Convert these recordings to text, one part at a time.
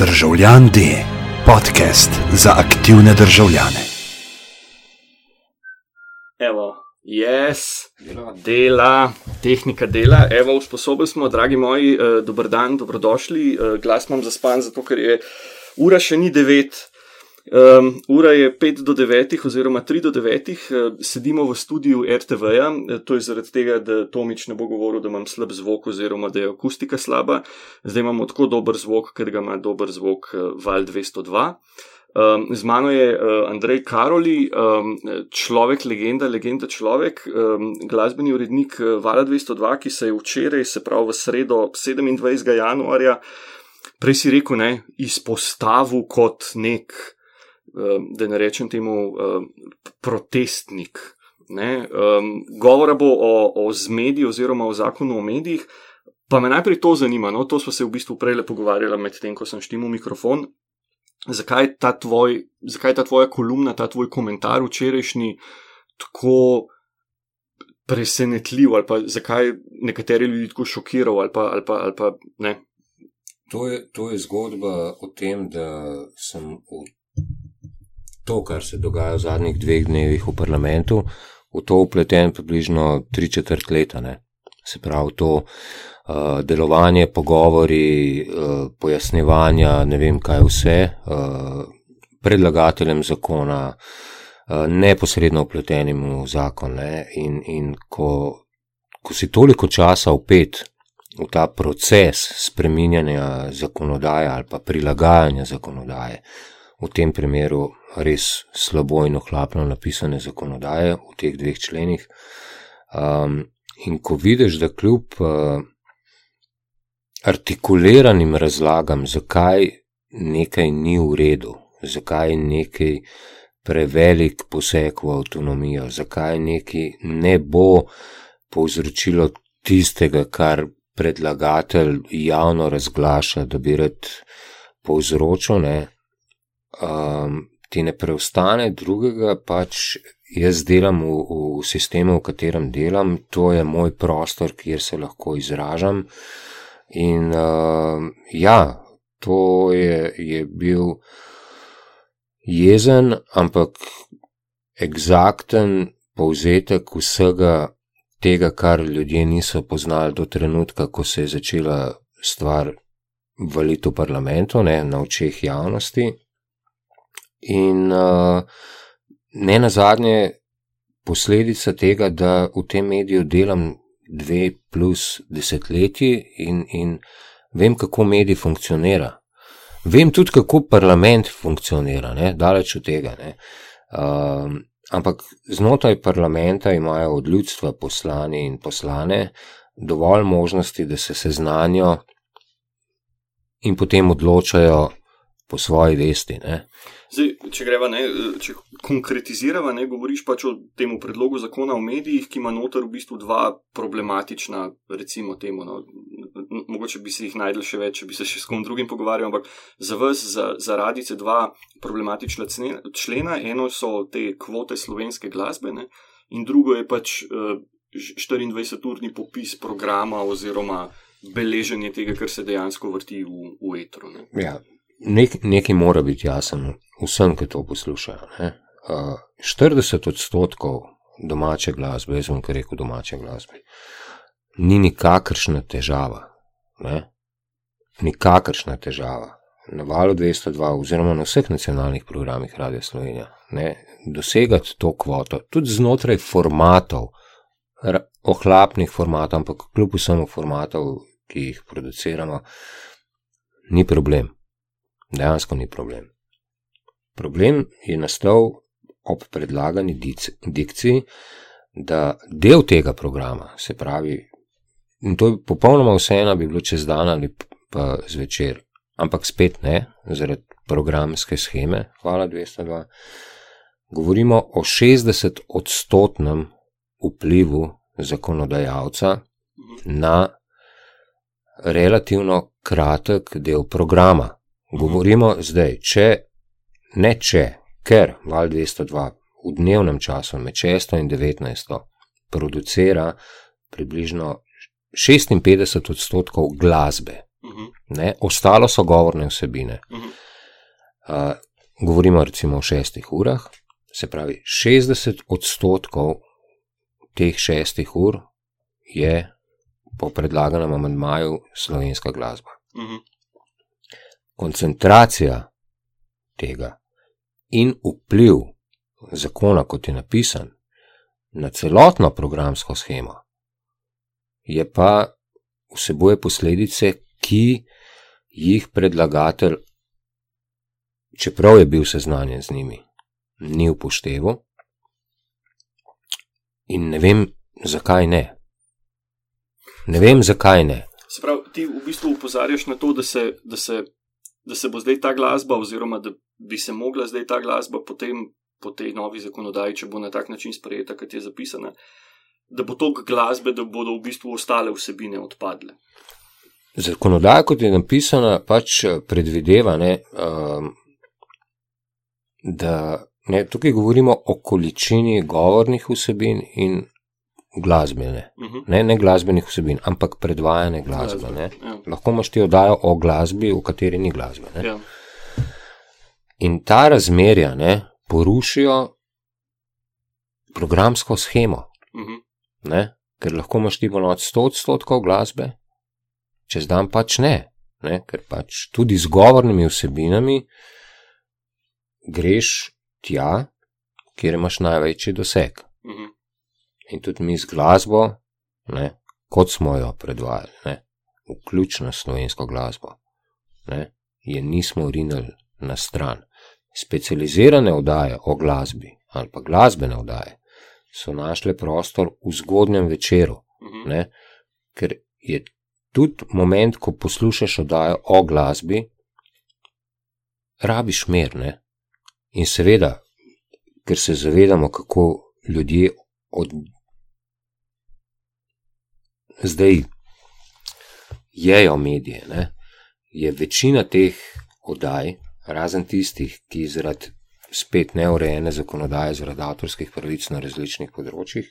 Državljan D, podcast za aktivne državljane. Evo, yes, dela, tehnika dela. Evo, usposobili smo, dragi moji, uh, dober dan, dobrodošli. Uh, glas imam zaspan, zato ker je ura še ni devet. Um, ura je 5 do 9, oziroma 3 do 9, uh, sedimo v studiu RTV-ja, uh, to je zaradi tega, da Tomič ne bo govoril, da imam slab zvok, oziroma da je akustika slaba. Zdaj imamo tako dober zvok, ker ga ima dober zvok uh, Val 202. Um, z mano je uh, Andrej Karoli, um, človek, legenda, legenda človek, um, glasbeni urednik uh, Vala 202, ki se je včeraj, se pravi v sredo 27. januarja, prej si rekel, ne, izpostavil kot nek. Ehm, da ne rečem temu, um, protestnik. Um, govora bo o, o zmedi oziroma o zakonu o medijih, pa me najprej to zanima. No, to smo se v bistvu prej pogovarjali med tem, ko sem štimu mikrofon. Zakaj ta, tvoj, zakaj ta tvoja kolumna, ta tvoj komentar včerajšnji tako presenetljiv, ali pa zakaj nekateri ljudi tako šokiral, ali pa, ali pa, ali pa ne? To je, to je zgodba o tem, da sem v to, kar se dogaja v zadnjih dveh dnevih v parlamentu, v to upleten približno tri četrt leta. Ne. Se pravi, to uh, delovanje, pogovori, uh, pojasnjevanja, ne vem kaj vse, uh, predlagateljem zakona, uh, neposredno upletenim v zakon. Ne. In, in ko, ko si toliko časa upet v ta proces spreminjanja zakonodaje ali pa prilagajanja zakonodaje, v tem primeru res slabo in ohlapno napisane zakonodaje v teh dveh členih. Um, in ko vidiš, da kljub uh, artikuliranim razlagam, zakaj nekaj ni v redu, zakaj je nekaj prevelik poseg v avtonomijo, zakaj nekaj ne bo povzročilo tistega, kar predlagatelj javno razglaša, da bi rad povzročil, ne, um, ti ne preostane drugega, pač jaz delam v, v sistemu, v katerem delam, to je moj prostor, kjer se lahko izražam. In uh, ja, to je, je bil jezen, ampak egzakten povzetek vsega tega, kar ljudje niso poznali do trenutka, ko se je začela stvar valiti v parlamentu, ne, na očeh javnosti. In uh, ne na zadnje, posledica tega, da v tem mediju delam dve plus desetletji in, in vem, kako medij funkcionira. Vem tudi, kako parlament funkcionira, ne? daleč od tega. Uh, ampak znotraj parlamenta imajo od ljudstva poslani in poslane dovolj možnosti, da se seznanijo in potem odločajo po svoji vesti. Ne? Zdaj, če greva, ne, če konkretizirava, ne govoriš pač o tem predlogu zakona o medijih, ki ima noter v bistvu dva problematična, recimo temu. No, mogoče bi se jih najdel še več, če bi se še s kom drugim pogovarjal, ampak za vas, za, za radice, dva problematična člena. Eno so te kvote slovenske glasbe, ne, in drugo je pač uh, eh, 24-urni popis programa oziroma beleženje tega, kar se dejansko vrti v, v etru. Ne. Ja. Nek, nekaj mora biti jasno vsem, ki to poslušajo. Ne? 40 odstotkov domače glasbe, jaz bom kar rekel domače glasbe, ni nikakršna težava. Ne? Nikakršna težava. Na valu 202, oziroma na vseh nacionalnih programih Radio Slovenija, ne? dosegati to kvoto, tudi znotraj formatov, ohlapnih formatov, ampak kljub vsemu formatov, ki jih produciramo, ni problem dejansko ni problem. Problem je nastal ob predlagani dikciji, da del tega programa, se pravi, in to je popolnoma vseeno, bi bilo čez dan ali pa zvečer, ampak spet ne, zaradi programske scheme, hvala 202, govorimo o 60 odstotnem vplivu zakonodajalca na relativno kratek del programa. Govorimo zdaj, če ne če, ker Val 202 v dnevnem času med 6 in 19 producira približno 56 odstotkov glasbe, Mhm. ne, ostalo so govorne vsebine. Mhm. Uh, govorimo recimo o šestih urah, se pravi, 60 odstotkov teh šestih ur je po predlaganem amandmaju slovenska glasba. Mhm. Koncentracija tega in vpliv zakona, kot je napisan, na celotno programsko schemo, je pa vseboje posledice, ki jih predlagatelj, čeprav je bil seznanjen z njimi, ni upošteval. In ne vem, zakaj ne. Ne vem, zakaj ne. Se pravi, ti v bistvu upozarjaš na to, da se, da se, da se bo zdaj ta glasba, oziroma da bi se mogla zdaj ta glasba potem po tej novi zakonodaji, če bo na tak način sprejeta, kot je zapisana, da bo tok glasbe, da bodo v bistvu ostale vsebine odpadle. Zakonodaja, kot je napisana, pač eh, predvideva, ne, um, da ne, tukaj govorimo o količini govornih vsebin in glasbene. Mhm. Ne, ne glasbenih vsebin, ampak predvajane glasbe. Ne. Ja. Lahko imaš ti oddajo o glasbi, v kateri ni glasbe. Ne. Ja. In ta razmerja ne, porušijo programsko schemo. Mhm. Ne? Ker lahko imaš ti bolj od 100 odstotkov glasbe, čez dan pač ne, ne? ker pač tudi z govornimi vsebinami greš tja, kjer imaš največji doseg. Mhm. In tudi mi z glasbo, ne? kot smo jo predvajali, ne? vključno s slovensko glasbo, ne? je nismo rinili na stran. Specializirane oddaje o glasbi ali pa glasbene oddaje so našle prostor v zgodnjem večeru, Mhm. ne? ker je tudi moment, ko poslušaš oddajo o glasbi, rabiš mer. Ne? In seveda, ker se zavedamo, kako ljudje od zdaj jejo medije, ne? je večina teh oddaj, razen tistih, ki zaradi spet neurejene zakonodaje, zaradi avtorskih pravic na različnih področjih,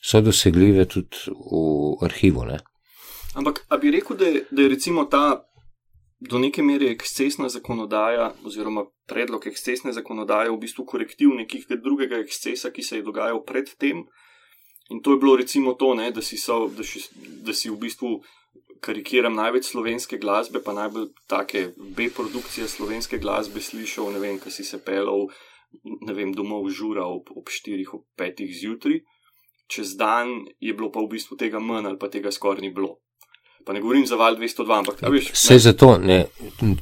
so dosegljive tudi v arhivu. Ne? Ampak, a bi rekel, da je, da je recimo ta do neke mere ekscesna zakonodaja, oziroma predlog ekscesne zakonodaje, v bistvu korektiv nekega drugega ekscesa, ki se je dogajal predtem. In to je bilo recimo to, ne, da, si so, da, si, da si v bistvu karikiram največ slovenske glasbe, pa najbolj take B-produkcije slovenske glasbe slišal, ne vem, kaj si se pelal, ne vem, domov žura ob, ob 4, ob 5 zjutraj. Čez dan je bilo pa v bistvu tega manj ali pa tega skoraj ni bilo. Pa ne govorim za val 202, ampak a veš, Vse zato ne,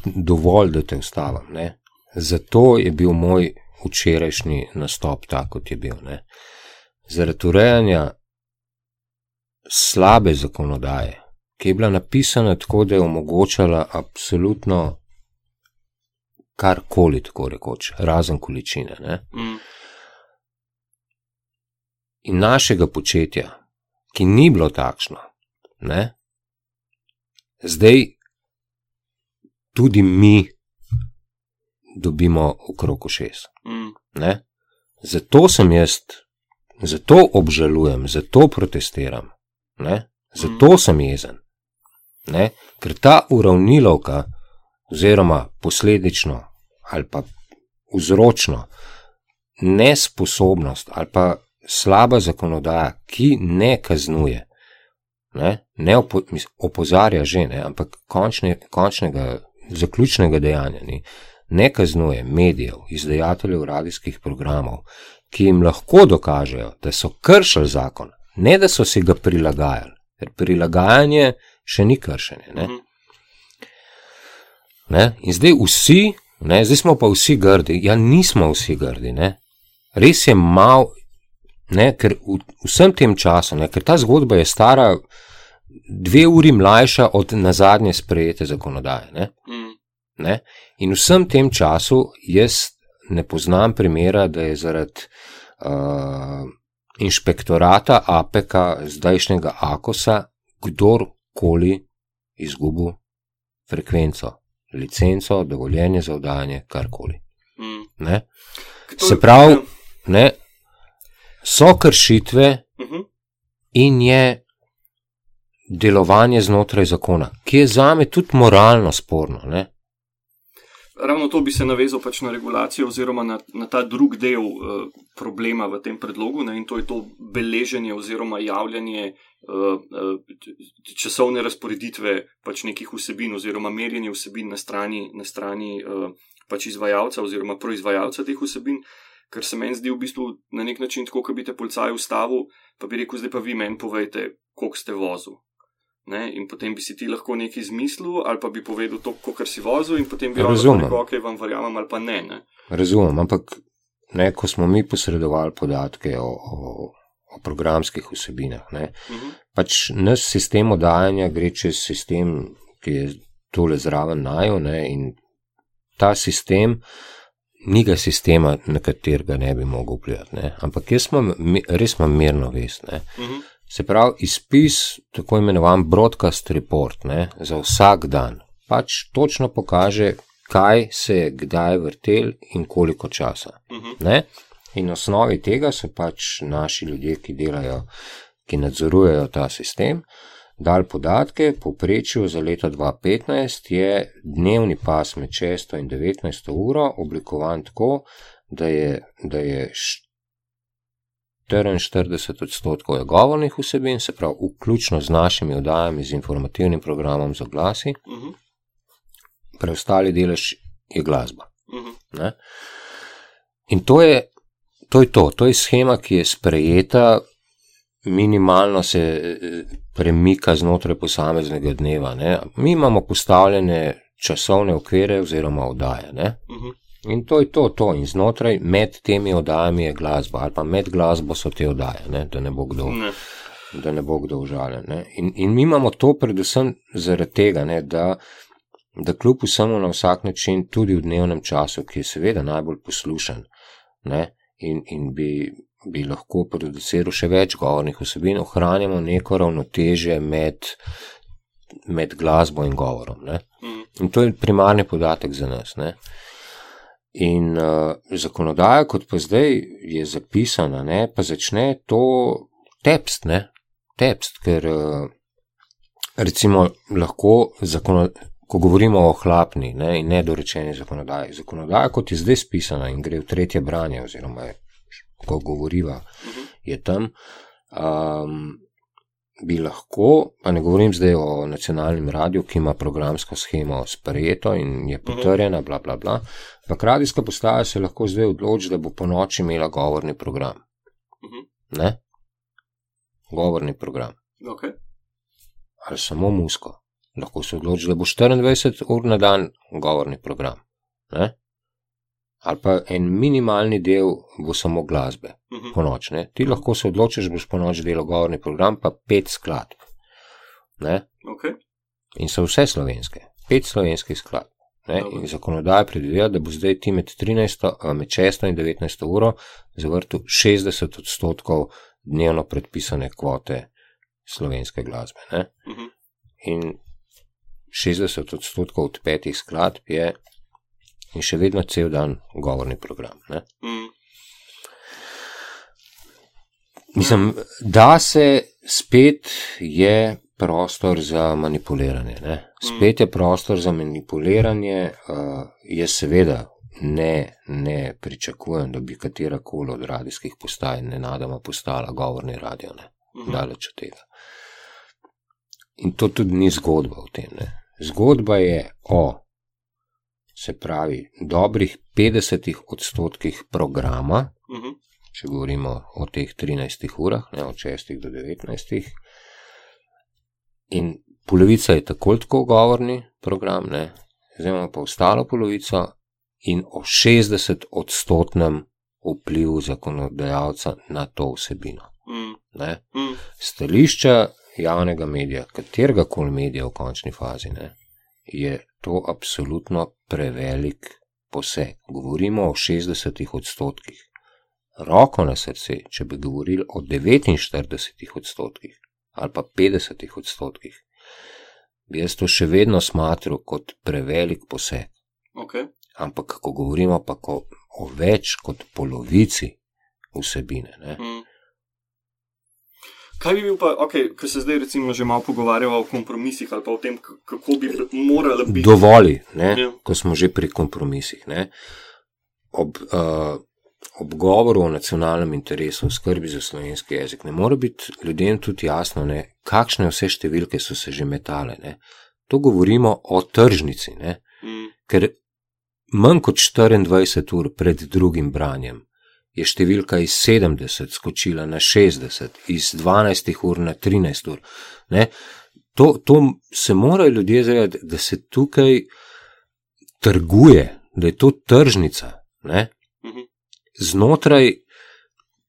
dovolj, da te ustavim. Ne? Zato je bil moj včerajšnji nastop tak, kot je bil. Ne? Zaradi urejanja slabe zakonodaje, ki je bila napisana tako, da je omogočala absolutno karkoli, tako rekoč, razen količine. Ne? mm, In našega početja, ki ni bilo takšno, ne? zdaj tudi mi dobimo okrog šest. mm, Ne? Zato sem jaz, zato obžalujem, zato protestiram, ne? zato sem jezen. Ne? Ker ta uravnilovka, oziroma posledično ali pa vzročno nesposobnost ali pa slaba zakonodaja, ki ne kaznuje, ne, ne opo, mis, opozarja že, ne, ampak končne, končnega, zaključnega dejanja ni ne kaznuje medijev, izdajateljev radijskih programov, ki jim lahko dokažejo, da so kršili zakon, ne da so si ga prilagajali, ker prilagajanje še ni kršenje. Ne? mhm. Ne? In zdaj vsi, ne, zdaj smo pa vsi grdi, ja, nismo vsi grdi. Ne? Res je mal, ne, ker v vsem tem času, ne, ker ta zgodba je stara dve uri mlajša od na zadnje sprejete zakonodaje. Ne? Mm, Ne? In vsem tem času jaz ne poznam primera, da je zaradi uh, inšpektorata APK, zdajšnjega AKOSA, kdorkoli izgubil frekvenco, licenco, dovoljenje za oddajanje, karkoli. mm. Ne? Se pravi, ne, so kršitve Mhm, in je delovanje znotraj zakona, ki je za me tudi moralno sporno. Ne? Ravno to bi se navezal pač na regulacijo, oziroma na, na ta drug del uh, problema v tem predlogu, ne, in to je to beleženje oziroma javljanje uh, uh, časovne razporeditve pač nekih vsebin, oziroma merjenje vsebin na strani, na strani uh, pač izvajalca oziroma proizvajalca teh vsebin. Ker se meni zdi v bistvu na nek način tako, kot bi te policaj ustavil, pa bi rekel, zdaj pa vi meni povejte, koliko ste vozil. Ne? In potem bi si ti lahko nekaj izmislil, ali pa bi povedal to, kar si vozil, in potem bi da okay, vam verjamem, ali pa ne, ne. Razumem, ampak ne, ko smo mi posredovali podatke o, o, o programskih vsebinah, uh Mhm. -huh. pač naš sistem oddajanja gre čez sistem, ki je tole zraven najo, ne, in ta sistem. Ni ga sistema, na katerega ne bi mogel vplivati, ne? ampak jaz imam, res imam mirno vest. Ne? Uh -huh. Se pravi, izpis, tako imenovan broadcast report, ne, za vsak dan, pač točno pokaže, kaj se je kdaj vrtel in koliko časa. Uh -huh. Ne? In na osnovi tega so pač naši ljudje, ki delajo, ki nadzorujejo ta sistem, dal podatke. Povprečju za leto 2015 je dnevni pas med 6 in 19 uro oblikovan tako, da je, da je 44 odstotkov je govornih vsebin, se pravi, vključno z našimi oddajami, z informativnim programom za glasi, uh -huh. preostali delež je glasba. Uh -huh. Ne? In to je, to je to, to je schema, ki je sprejeta, minimalno se eh, premika znotraj posameznega dneva. Ne? Mi imamo postavljene časovne okvire oziroma oddaje. Uh -huh. In to je to, to. in znotraj med temi oddajami je glasba, ali pa med glasbo so te oddaje, ne? da ne bo kdo, Ne. da ne bo kdo užaljen. ne. In, in mi imamo to predvsem zaradi tega, ne? da, da kljub vsemu na vsak način, tudi v dnevnem času, ki je seveda najbolj poslušan ne? in, in bi, bi lahko produciral še več govornih vsebin, ohranjamo neko ravnoteže med, med glasbo in govorom. Ne? Mhm. In to je primarni podatek za nas. Ne? In uh, zakonodaja, kot pa zdaj je zapisana, ne, pa začne to tepst, ne, tepst, ker uh, recimo lahko, zakono, ko govorimo o hlapni ne, in nedorečeni zakonodaji, zakonodaja, kot je zdaj spisana in gre v tretje branje, oziroma je, ko govoriva, je tam. Um, bi lahko, pa ne govorim zdaj o nacionalnem radiju, ki ima programsko schemo sprejeto in je potrjena, bla, bla, bla. Ampak radijska postaja se lahko zdaj odloči, da bo po noči imela govorni program. Mhm. Ne? Govorni program. Okay. Ali samo musko. Lahko se odloči, da bo 24 ur na dan govorni program. Ne? Ali pa en minimalni del bo samo glasbe Mhm. po noč. Ne? Ti lahko se odločiš, boš po noč delal govorni program, pa pet skladb. Ne? Okay. In so vse slovenske, pet slovenskih skladb. In zakonodaja predvideva, da bo zdaj ti med, 13, a, med 6 in 19 uro zavrtel 60 odstotkov dnevno predpisane kvote slovenske glasbe. Ne? Mhm. In 60 odstotkov od petih skladb je in še vedno cel dan govorni program. Ne? Mhm. Mislim, da se spet je prostor za manipuliranje. Ne? Spet je prostor za manipuliranje, uh, jaz seveda ne, ne pričakujem, da bi katera koli od radijskih postaj nenadoma postala govorni radio, ne? Mhm. daleč od tega. In to tudi ni zgodba o tem. Ne? Zgodba je o, se pravi, dobrih 50 odstotkih programa, Mhm. če govorimo o teh 13 urah, ne, od 6 do 19. In polovica je tako tako govorni program, ne, zdaj imamo pa ostalo polovico in o 60 odstotnem vplivu zakonodajalca na to vsebino. Mhm. Ne. Mhm. Stališča javnega medija, katerega koli medija v končni fazi, ne, je to absolutno prevelik poseg. Govorimo o 60 odstotkih. Roko na srce, če bi govorili o 49 odstotkih ali pa 50 odstotkih, bi jaz to še vedno smatral kot prevelik poseg. Okay. Ampak, ko govorimo pa ko, o več kot polovici vsebine, ne, Mhm. Kaj bi bil pa, okay, ker se zdaj recimo že malo pogovarjamo o kompromisih ali pa o tem, kako bi moralo biti. Dovoli, ne, Ja. ko smo že pri kompromisih. Ne, ob, uh, ob govoru o nacionalnem interesu, o skrbi za slovenski jezik, ne more biti ljudem tudi jasno, ne, kakšne vse številke so se že metale. Ne. To govorimo o tržnici, ne, Mm, ker manj kot 24 ur pred drugim branjem je številka iz 70 skočila na 60, iz 12 ur na 13 ur. Ne. To, to se morajo ljudje zavedati, da se tukaj trguje, da je to tržnica. Ne? mhm, Znotraj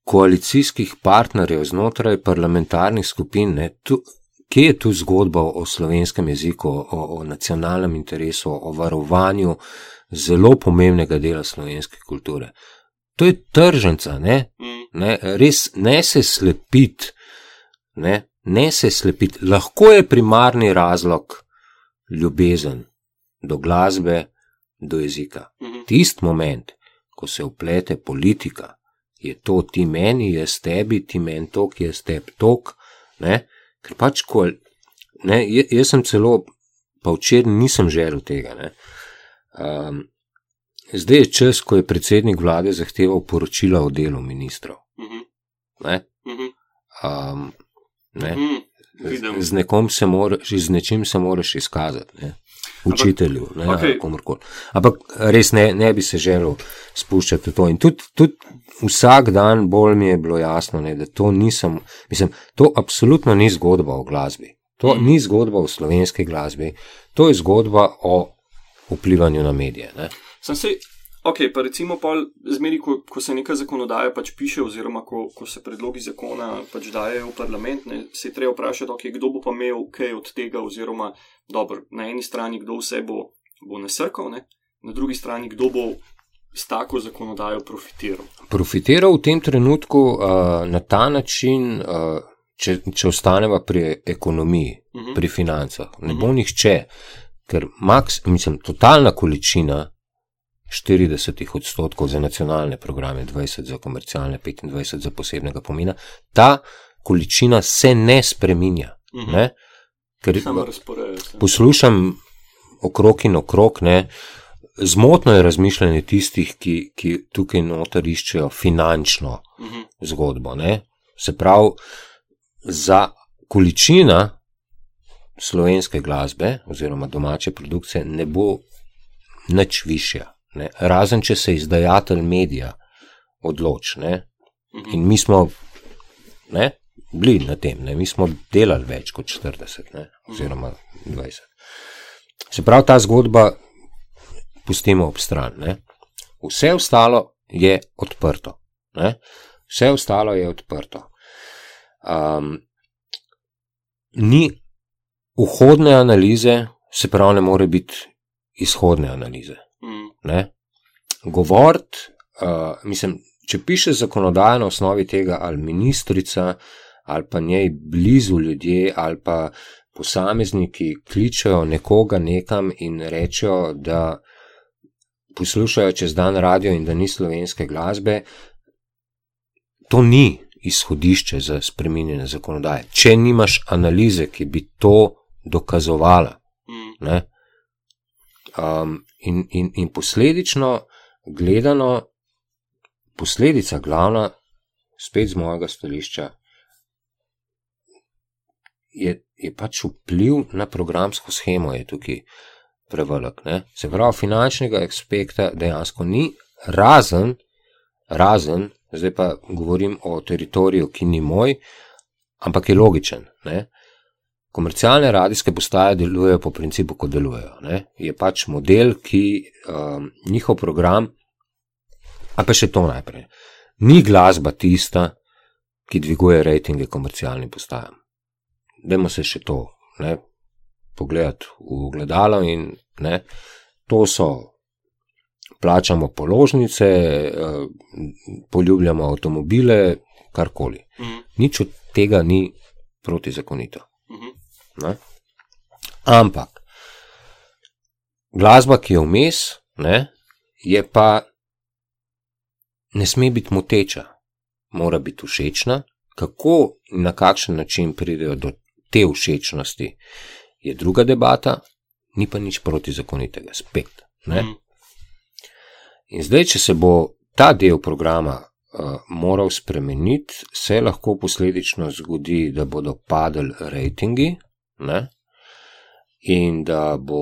koalicijskih partnerjev, znotraj parlamentarnih skupin, ne, tu, kje je tu zgodba o slovenskem jeziku, o, o nacionalnem interesu, o varovanju zelo pomembnega dela slovenske kulture. To je tržnica, ne, mm, ne, res ne se slepiti, ne, ne se slepiti. Lahko je primarni razlog ljubezen do glasbe, do jezika. mhm, Tisti moment, ko se uplete politika, je to ti meni, jaz tebi, ti meni tok, jaz tebi tok. Ne? Ker pač, ko, ne, jaz sem celo, pa včeraj nisem želel tega. Ne? Um, zdaj je čas, ko je predsednik vlade zahteval poročila o delu ministrov. mhm, Ne? mhm, Um, ne? mhm, vidim. Z, z nekom se moraš, z nečim se moraš izkazati. Ne? Učitelju, ne, okej. okay. komorkoli. Ampak res ne, ne bi se želel spuščati v to. In tudi, tudi vsak dan bolj mi je bilo jasno, ne, da to nisem, mislim, to absolutno ni zgodba o glasbi. To Mhm. ni zgodba o slovenski glasbi, to je zgodba o vplivanju na medije. Ne. Sem se, ok, pa recimo pol zmeri, ko, ko se neka zakonodaja pač piše, oziroma ko, ko se predlogi zakona pač dajejo v parlament, ne, se je treba vprašati, okay, kdo bo pa imel kaj od tega, oziroma dobro, na eni strani kdo vse bo, bo nasrkal, ne, na drugi strani kdo bo s tako zakonodajo profitiral. Profitiral v tem trenutku uh, na ta način, uh, če, če ostaneva pri ekonomiji, Mhm. pri financah. Ne bo nihče, ker maks, mislim, totalna količina 40 odstotkov za nacionalne programe, 20 za komercialne, 25 za posebnega pomena, ta količina se ne spreminja. Mhm. Ne? Ker Samo razporejajo se. poslušam okrog in okrog, ne, zmotno je razmišljanje tistih, ki, ki tukaj noter iščejo finančno Mhm. zgodbo. Ne? Se pravi, za količina slovenske glasbe oziroma domače produkcije ne bo nič višja. Ne? Razen, če se izdajatelj medija odloči. Mhm. In mi smo ne, bili na tem, ne? mi smo delali več kot 40, ne? oziroma 20. Se pravi, ta zgodba pustimo ob stran. Ne? Vse ostalo je odprto. Ne? Vse ostalo je odprto. Um, ni vhodne analize, se pravi, ne more biti izhodne analize. Ne? Govoriti, uh, mislim, če piše zakonodaja na osnovi tega, ali ministrica, ali pa njej blizu ljudje, ali pa posamezniki kličejo nekoga nekam in rečejo, da poslušajo čez dan radio in da ni slovenske glasbe, to ni izhodišče za spreminjanje zakonodaje. Če nimaš analize, ki bi to dokazovala. Mhm. Ne? Um, in, in, in posledično gledano, posledica glavna, spet z mojega stališča, je, je pač vpliv na programsko schemo, je tukaj prevelik. Ne? Se pravi, finančnega aspekta dejansko ni, razen, razen, zdaj pa govorim o teritoriju, ki ni moj, ampak je logičen. Ne? Komercialne radijske postaje delujejo po principu, kot delujejo. Ne? Je pač model, ki um, njihov program, a pa še to najprej. Ni glasba tista, ki dviguje rejtinge komercialnim postajam. Dajmo se še to ne, pogledati v gledalo in ne, to so. Plačamo položnice, eh, poljubljamo avtomobile, karkoli. Mhm. Nič od tega ni protizakonito. Mhm. Ne? Ampak glasba, ki je vmes, ne, je pa ne sme biti moteča, mora biti všečna, Kako in na kakšen način pridejo do te všečnosti, je druga debata, ni pa nič protizakonitega, spet. Ne? Mhm. In zdaj, če se bo ta del programa uh, moral spremeniti, se lahko posledično zgodi, da bodo padli rejtingi ne? in da bo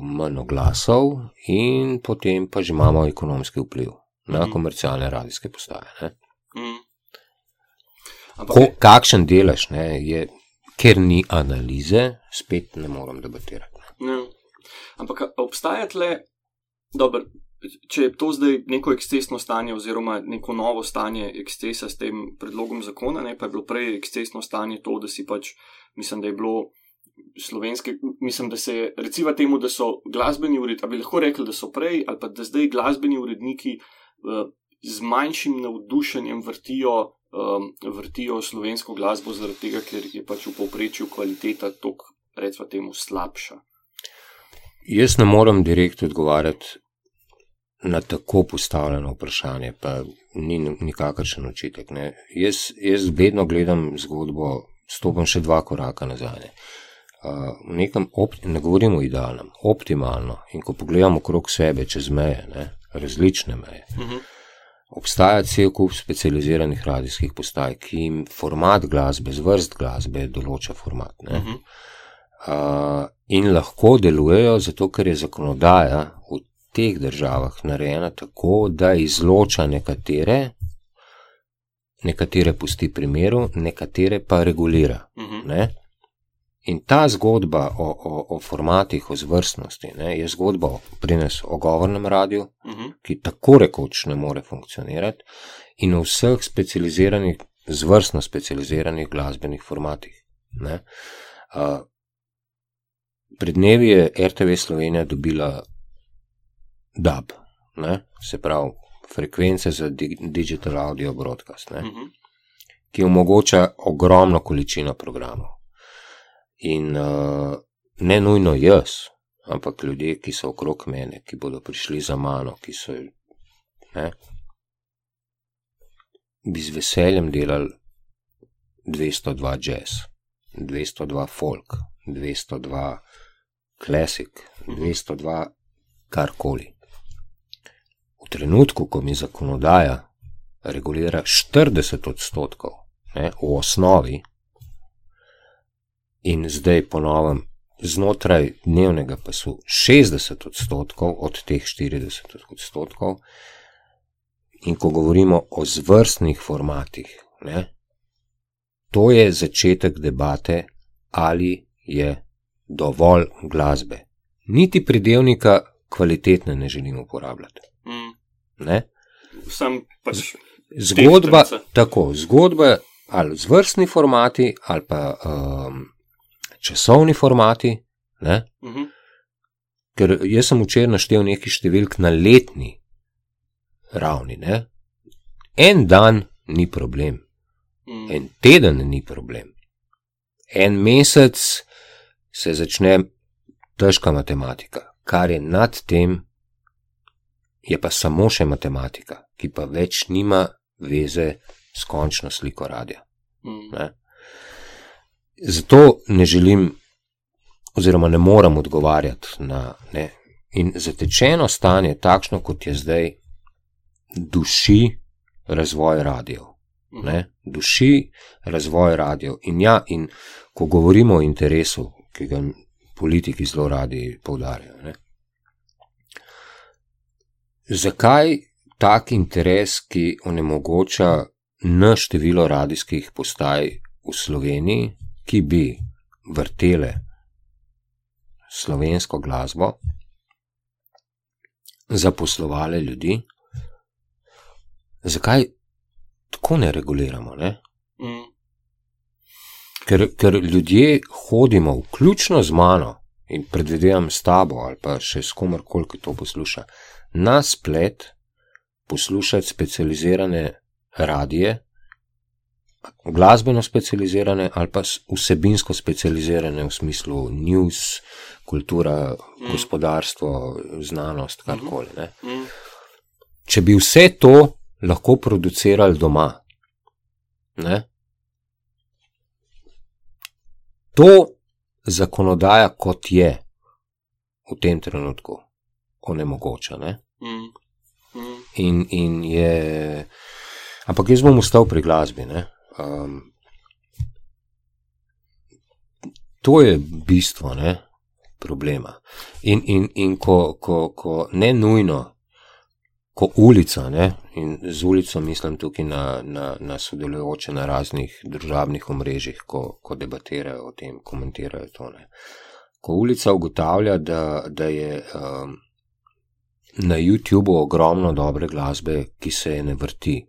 manj oglasov, in potem pa že imamo ekonomski vpliv na Mhm. komercialne radijske postaje. Ne? Mm. Ampak, Ko, kakšen delež ne, je, ker ni analize, spet ne morem debatirati. ne. Ja. Ampak obstaja tle, dober, če je to zdaj neko ekscesno stanje, oziroma neko novo stanje ekscesa s tem predlogom zakona, ne, pa je bilo prej ekscesno stanje to, da si pač, mislim, da je bilo. Slovenske, mislim, da se je, recimo, temu, da so glasbeni uredniki, ali bi lahko rekli, da so prej, ali pa da zdaj glasbeni uredniki uh, z manjšim navdušenjem vrtijo, um, vrtijo slovensko glasbo, zaradi tega, ker je pač v povprečju kvaliteta tok, recimo, temu slabša. Jaz ne morem direkt odgovarjati na tako postavljeno vprašanje, pa ni nikakršen očitek. Ne. Jaz, jaz vedno gledam zgodbo, stopim še dva koraka nazaj. Ne. V nekem, opt, ne govorimo o idealnem, optimalno. In ko pogledamo okrog sebe, čez meje, ne, različne meje, Uh -huh. obstaja cel kup specializiranih radijskih postaj, ki jim format glasbe, zvrst glasbe določa format. Ne. Uh -huh. Uh, in lahko delujejo, zato ker je zakonodaja v teh državah narejena tako, da izloča nekatere, nekatere pusti pri miru, nekatere pa regulira. Uh -huh. Ne? In ta zgodba o, o, o formatih, o zvrstnosti, ne, je zgodba pri nas o govornem radiju, Uh -huh. ki tako rekoč ne more funkcionirati, in o vseh specializiranih, zvrstno specializiranih glasbenih formatih. Ne. Uh, pred dnevi je RTV Slovenija dobila DAB, ne, se pravi frekvence za di digital audio broadcast, ne, Uh -huh. ki omogoča ogromno količino programov. In uh, ne nujno jaz, ampak ljudje, ki so okrog mene, ki bodo prišli za mano, ki so. Ne, bi z veseljem delali 202 jazz, 202 folk, 202 klasik, 202 karkoli. V trenutku, ko mi zakonodaja regulira 40 odstotkov, ne, v osnovi, in zdaj ponovim, znotraj dnevnega pasu 60 odstotkov od teh 40 odstotkov, in ko govorimo o zvrstnih formatih, ne, to je začetek debate, ali je dovolj glasbe. Niti pridevnika kvalitetne ne želim uporabljati. Mm. Ne? Sam pač. Zgodba, tako, zgodba ali zvrstni formati, ali pa um, časovni formati. Ne? Uh -huh. Ker jaz sem včeraj naštel nekaj številk na letni ravni. Ne? En dan ni problem, mm. en teden ni problem, en mesec se začne težka matematika, kar je nad tem, je pa samo še matematika, ki pa več nima veze s končno sliko radia. Mm. Ne? Zato ne želim, oziroma ne morem odgovarjati na. Ne? In zatečeno stanje, takšno kot je zdaj, duši razvoj radijev. Ne? Duši razvoj radijev. In ja, in ko govorimo o interesu, ki ga politiki zelo radi poudarjajo. Ne? Zakaj tak interes, ki onemogoča na število radijskih postaj v Sloveniji, ki bi vrtele slovensko glasbo, zaposlovale ljudi, zakaj tako ne reguliramo? Ne? Mm. Ker, ker ljudje hodimo, vključno z mano in predvidevam s tabo ali pa še s komarkoli, ki to posluša, na splet poslušati specializirane radije, glasbeno specializirane ali pa vsebinsko specializirane v smislu news, kultura, Mm. gospodarstvo, znanost, karkoli. ne. Mm. Če bi vse to lahko producirali doma, ne, to zakonodaja, kot je v tem trenutku, onemogoča. Ne? Mm. Mm. In, in je. Ampak jaz bom ostal pri glasbi. Um, to je bistvo ne, problema. In, in, in ko, ko, ko ne nujno, ko ulica, ne, in z ulico mislim tukaj na, na, na sodelujoče na raznih državnih omrežjih, ko, ko debatirajo o tem, komentirajo to. Ne. Ko ulica ugotavlja, da, da je um, na YouTubu ogromno dobre glasbe, ki se je ne vrti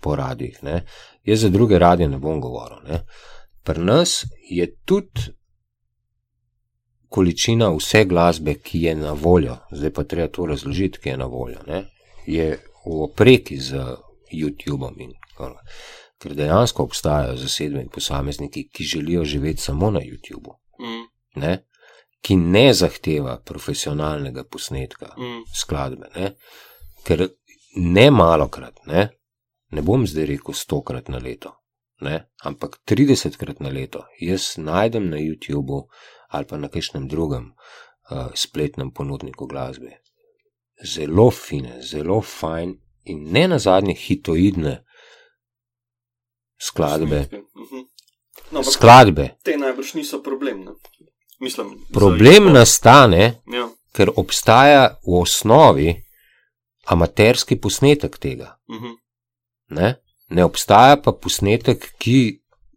po radijih. Ne. Jaz za druge radije ne bom govoril. Ne. Pri nas je tudi količina vse glasbe, ki je na voljo, zdaj pa treba to razložiti, ki je na voljo, ne, je v opreki z YouTubeom. In, ker dejansko obstajajo zasedbe in posamezniki, ki želijo živeti samo na YouTubu, Mm. ne, ki ne zahteva profesionalnega posnetka Mm. skladbe. Ne, ker ne malokrat, ne, ne bom zdaj rekel stokrat na leto. Ne, ampak 30krat na leto jaz najdem na YouTubu ali pa na kakšnem drugem uh, spletnem ponudniku glasbe. Zelo fine, zelo fajn in ne na zadnje hitoidne skladbe. Mhm. No, Skladbe. te najbrž niso problem. Ne? Mislim, Problem nastane, Ja. ker obstaja v osnovi amaterski posnetek tega. Mhm. Ne, ne obstaja pa posnetek, ki,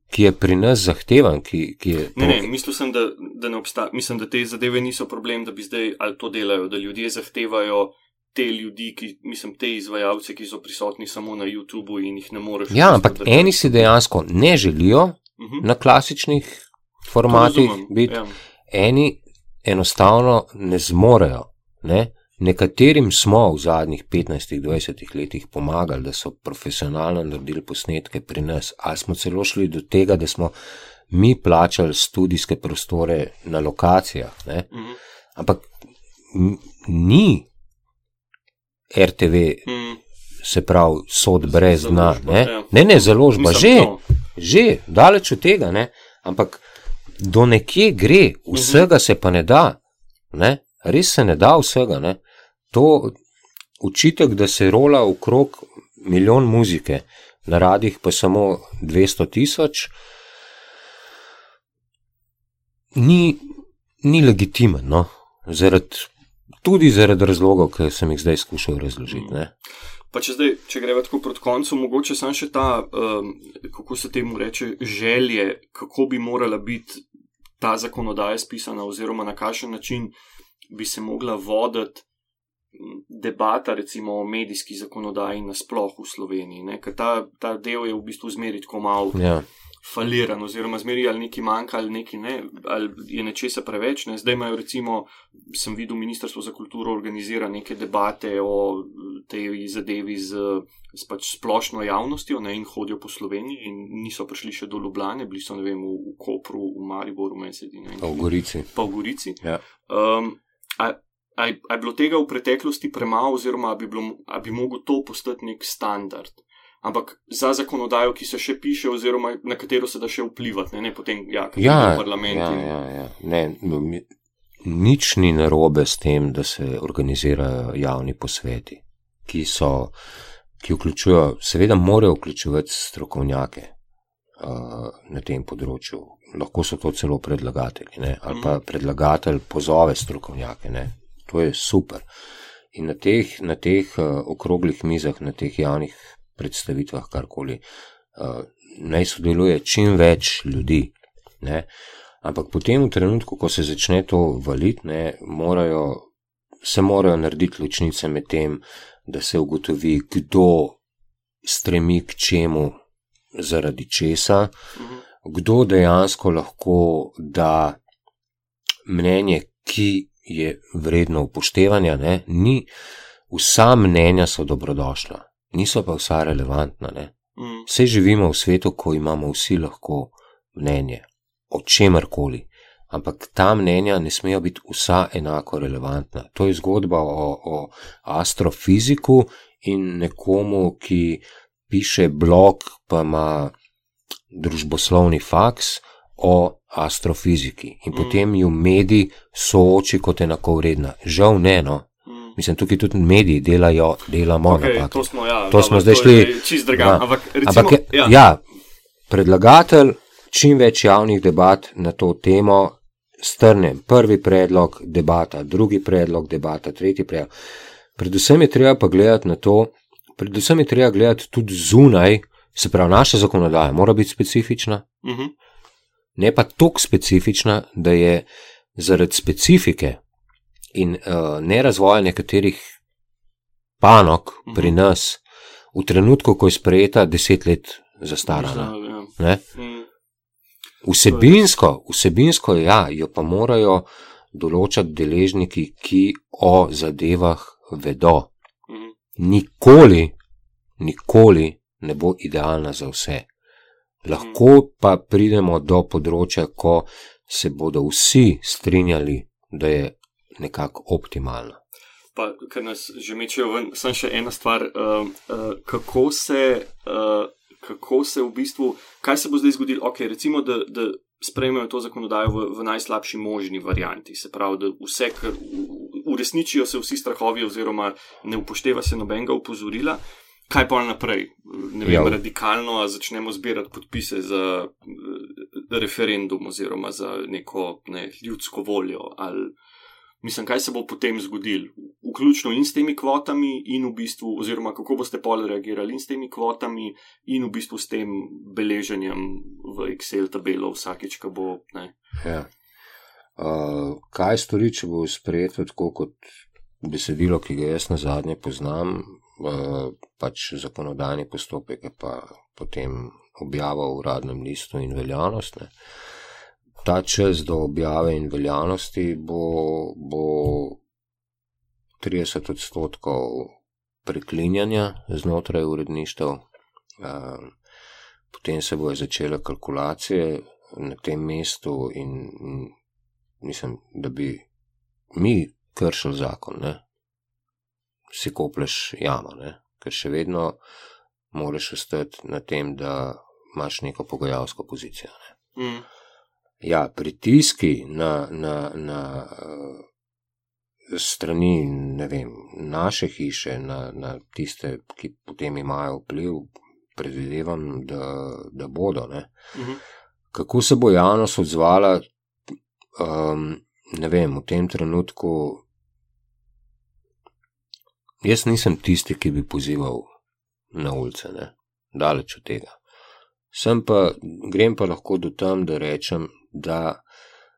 ki je pri nas zahtevan. Ki, ki je Ne, ne, mislil sem, da, da ne obstaja. Mislim, da te zadeve niso problem, da bi zdaj ali to delajo, da ljudje zahtevajo te ljudi, ki, mislim, te izvajalce, ki so prisotni samo na YouTubu in jih ne moreš. Ja, ampak držati. eni si dejansko ne želijo Mhm. na klasičnih formatih biti, Ja. eni enostavno ne zmorejo. Ne? Nekaterim smo v zadnjih 15-20 letih pomagali, da so profesionalno naredili posnetke pri nas, ali smo celo šli do tega, da smo mi plačali študijske prostore na lokacijah. Ne? Mhm. Ampak m, ni RTV, Mhm. se pravi, sod brez dna. Ne, ja. ne, ne založba, Mislim, že. no, Že, daleč od tega, ne? ampak do nekje gre, vsega se pa ne da, ne? res se ne da vsega. Ne? To učitek, da se rola okrog milijon muzike, na radih pa samo 200 tisoč, ni, ni legitimen. No? Zaradi, tudi zaradi razlogov, ki sem jih zdaj skušal razložiti. Ne? Pa če zdaj, če greva tako proti koncu, mogoče samo še ta, um, kako se temu reče, želje, kako bi morala biti ta zakonodaja spisana, oziroma na kakšen način bi se mogla voditi debata, recimo o medijski zakonodaji nasploh v Sloveniji. Ne? Ker ta, ta del je v bistvu zmeri tako malo Ja. faliran, oziroma zmeri ali nekaj manjka, ali nekaj ne, ali je nečesa preveč. Ne? Zdaj imajo, recimo, sem videl, Ministrstvo za kulturo organizira neke debate o tej zadevi z, z pač splošno javnostjo ne? in hodijo po Sloveniji, in niso prišli še do Ljubljane, bili so ne vem, v, v Kopru, v Mariboru, Mesedi, Pa v Gorici. pa v Gorici. Ja. Um, a, a, je- a je bilo tega v preteklosti premalo, oziroma bi, bilo, bi mogel to postati nek standard? Ampak za zakonodajo, ki se še piše, oziroma na katero se da še vplivati, ne, ne potem, ja, ker Ja, v parlament. ja, in- ja, ja. Ne, no, nič ni narobe s tem, da se organizirajo javni posveti, ki so, ki vključujejo, seveda, morajo vključevati strokovnjake uh, na tem področju. Lahko so to celo predlagatelji, ne? ali pa predlagatelj pozove strokovnjake. Ne? To je super. In na teh, na teh uh, okroglih mizah, na teh javnih predstavitvah, karkoli, uh, naj sodeluje čim več ljudi. Ne? Ampak potem, v trenutku, ko se začne to valiti, ne, morajo, se morajo narediti ločnice med tem, da se ugotovi, kdo stremi k čemu, zaradi česa, Mhm. kdo dejansko lahko da mnenje, ki je vredno upoštevanja. Ne? Ni, vsa mnenja so dobrodošla, niso pa vsa relevantna. Ne? Mm, Vse živimo v svetu, ko imamo vsi lahko mnenje o čemarkoli, ampak ta mnenja ne smejo biti vsa enako relevantna. To je zgodba o, o astrofiziku in nekomu, ki piše blog, pa ima družboslovni faks, o astrofiziki in mm. potem jo mediji sooči kot enakovredna. Žal ne, no. Mm. Mislim, tukaj tudi mediji delajo, delamo okay, napake. To smo, ja, to dobro, smo zdaj to šli. je Čist drugam. Ja. Ampak, recimo, Ampak je, ja. ja, predlagatelj čim več javnih debat na to temo strne. Prvi predlog, debata, drugi predlog, debata, tretji predlog. Predvsem je treba pa gledati na to, predvsem je treba gledati tudi zunaj, se pravi, naša zakonodaja mora biti specifična, Mhm. Ne pa tako specifična, da je zaradi specifike in uh, nerazvoja nekaterih panog pri Mhm. nas v trenutku, ko je sprejeta, deset let zastarana. Ja. Ne? Mm. Vsebinsko, vsebinsko ja, jo pa morajo določati deležniki, ki o zadevah vedo. Mhm. Nikoli, nikoli ne bo idealna za vse. Lahko pa pridemo do področja, ko se bodo vsi strinjali, da je nekako optimalna. Pa, ker nas že mečejo ven, sem še ena stvar, uh, uh, kako, se, uh, kako se v bistvu, kaj se bo zdaj zgodilo, ok, recimo, da, da sprejmejo to zakonodajo v, v najslabši možni varianti, se pravi, da vse, kar uresničijo se vsi strahovi, oziroma ne upošteva se nobenega upozorila. Kaj pa naprej? Ne vem, Ja. radikalno začnemo zbirati podpise za eh, referendum oziroma za neko ne, ljudsko voljo. Ali, mislim, kaj se bo potem zgodilo, vključno in s temi kvotami, in v bistvu, oziroma kako boste pol reagirali in s temi kvotami, in v bistvu s tem beleženjem v Excel tabelo vsakeč, ko bo. Ne. Ja. Uh, kaj stori, če bo sprejeto tako kot besedilo, ki ga jaz na zadnje poznam, pač zakonodajni postopek je pa potem objava v uradnem listu in veljavnost. Ne. Ta čas do objave in veljavnosti bo, bo 30 odstotkov preklinjanja znotraj uredništev, uh, potem se bojo začele kalkulacije na tem mestu in mislim, da bi mi kršili zakon, ne? Si kopleš jamo, ne? ker še vedno moraš ostati na tem, da imaš neko pogajalsko pozicijo. Ne? Mm. Ja, pritiski na, na, na uh, strani vem, naše hiše, na, na tiste, ki potem imajo vpliv, predvidevam, da, da bodo. Ne? Mhm. Kako se bo javnost odzvala, um, ne vem, v tem trenutku. Jaz nisem tisti, ki bi pozival na ulice, ne? daleč od tega. Sem pa, grem pa lahko do tam, da rečem, da,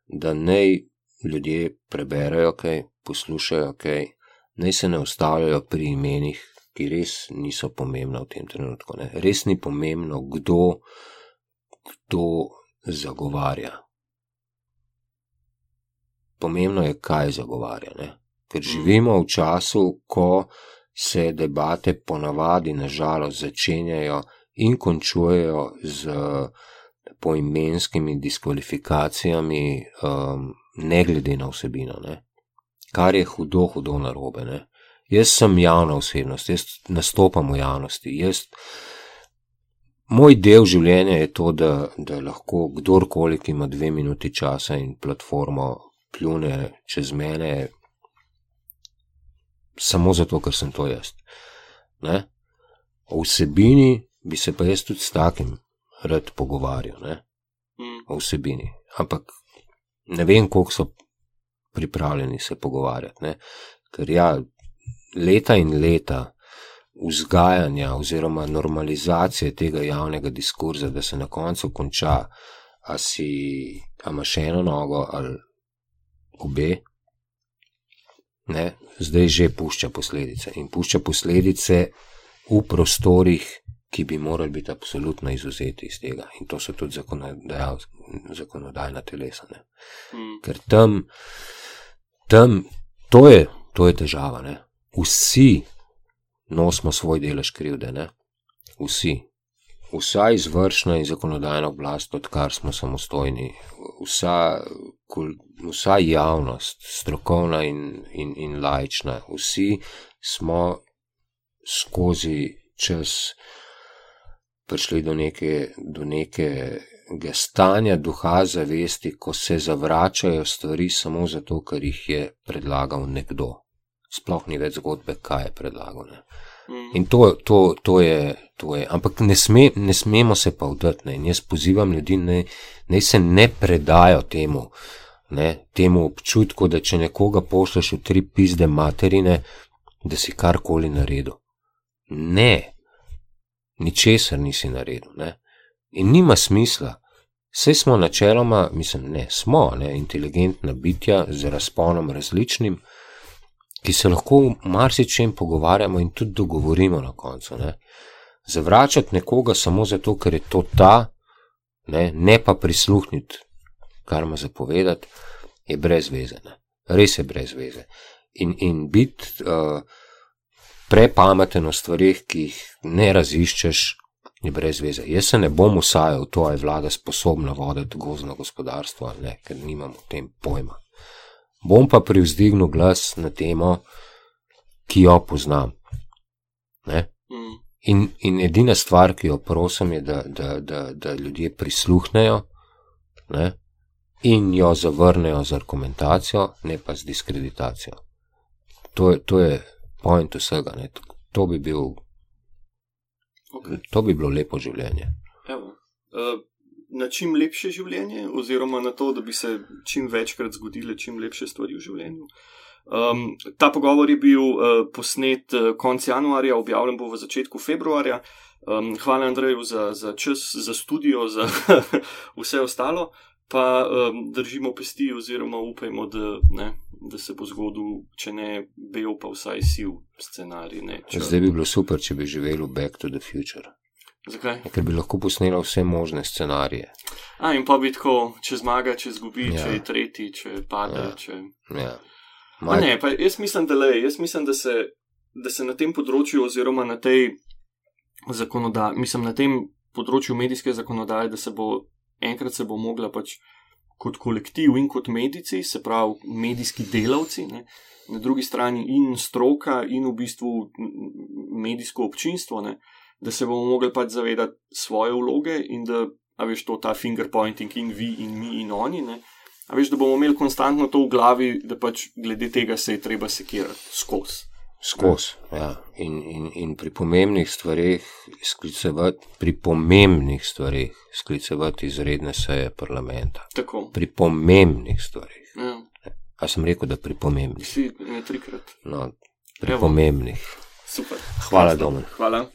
da naj ljudje preberejo kaj, poslušajo kaj, naj se ne ustavljajo pri imenih, ki res niso pomembna v tem trenutku. Ne? Res ni pomembno, kdo, kdo zagovarja. Pomembno je, kaj zagovarja. Ne? Ker živimo v času, ko se debate ponavadi, nažalost, začenjajo in končujejo z poimenskimi diskvalifikacijami, um, ne glede na vsebino, ne? kar je hudo, hudo narobe. Ne? Jaz sem javna osebnost, jaz nastopam v javnosti. Jaz, moj del življenja je to, da, da lahko kdorkoli, ki ima dve minuti časa in platformo, pljune čez mene, samo zato, ker sem to jaz. Ne? O vsebini bi se pa jaz tudi s takim rad pogovarjal, ne? Mm. o vsebini. Ampak ne vem, koliko so pripravljeni se pogovarjati. Ne? Ker ja, leta in leta vzgajanja oziroma normalizacije tega javnega diskurza, da se na koncu konča, a si a imaš eno nogo ali obe, ne, zdaj že pušča posledice. In pušča posledice v prostorih, ki bi morali biti absolutno izuzeti iz tega. In to so tudi zakonodajna telesa. Ne. Mm. Ker tam, tam to, je, to je težava. Ne. Vsi nosimo svoj delež krivde, ne. vsi. Vsa izvršna in zakonodajna oblast, odkar smo samostojni, vsa, kul- vsa javnost, strokovna in, in, in laična, vsi smo skozi čas prišli do neke, do neke stanja duha zavesti, ko se zavračajo stvari samo zato, ker jih je predlagal nekdo. Sploh ni več zgodbe, kaj je predlagal. Ne. In to, to, to, je, to je. Ampak ne, sme, ne smemo se pa vdati. In jaz pozivam ljudi, naj se ne predajo temu, ne, temu občutku, da če nekoga pošleš v tri pizde materine, da si karkoli naredil. Ne, ničesar nisi naredil. Ne. In nima smisla. Vse smo načeloma, mislim, ne smo, ne, inteligentna bitja z razponom različnim, ki se lahko v marsičem pogovarjamo in tudi dogovorimo na koncu. Ne. Zavračati nekoga samo zato, ker je to ta, ne, ne pa prisluhniti, kar ima zapovedati, je brez veze. Ne. Res je brez veze. In, in biti uh, prepameten o stvarih, ki jih ne raziščeš, je brez veze. Jaz se ne bom usajal, to je vlada sposobna voditi gozno gospodarstvo, ne, ker nimam o tem pojma. Bom pa privzdignil glas na temo, ki jo poznam. Mm. In, in edina stvar, ki jo prosim, je, da, da, da, da ljudje prisluhnejo ne? in jo zavrnejo z argumentacijo, ne pa z diskreditacijo. To je, to je point vsega. To, to bi bil Okay. To bi bilo lepo življenje. Uh, na čim lepše življenje, oziroma na to, da bi se čim večkrat zgodile čim lepše stvari v življenju. Um, ta pogovor je bil uh, posnet uh, konec januarja, objavljen bo v začetku februarja. Um, hvala Andreju za, za čas, za studio, za vse ostalo, pa um, držimo pesti, oziroma upajmo, da ne, da se bo zgodil, če ne bil, pa vsaj siv scenarij. Ne, če... Zdaj bi bilo super, če bi živeli v Back to the Future. Zakaj? Ker bi lahko posnela vse možne scenarije. A, in pa bi tako, če zmaga, če zgubi, ja. če je tretji, če pade. Ja. Če... Ja. Maj... Ne, pa jaz mislim, da, le, jaz mislim da, se, da se na tem področju, oziroma na tej zakonodaji, mislim na tem področju medijske zakonodaje, da se bo enkrat se bo mogla pač kot kolektiv in kot medici, se pravi medijski delavci, ne, na drugi strani in stroka, in v bistvu medijsko občinstvo, ne, da se bomo mogli pač zavedati svoje vloge in da, a veš, to ta fingerpointing in vi in mi in oni. Ne, a veš, da bomo imeli konstantno to v glavi, da pač glede tega se je treba sekirati skozi. Skozi. Ja. In, in, in pri pomembnih stvarih sklicevati, pri pomembnih stvarih sklicevati izredne seje parlamenta. Tako. Pri pomembnih stvarih. Ja. A sem rekel, da pri pomembnih? Si ne trikrat. No, pri Evo. pomembnih. Super. Hvala, Domen. Hvala.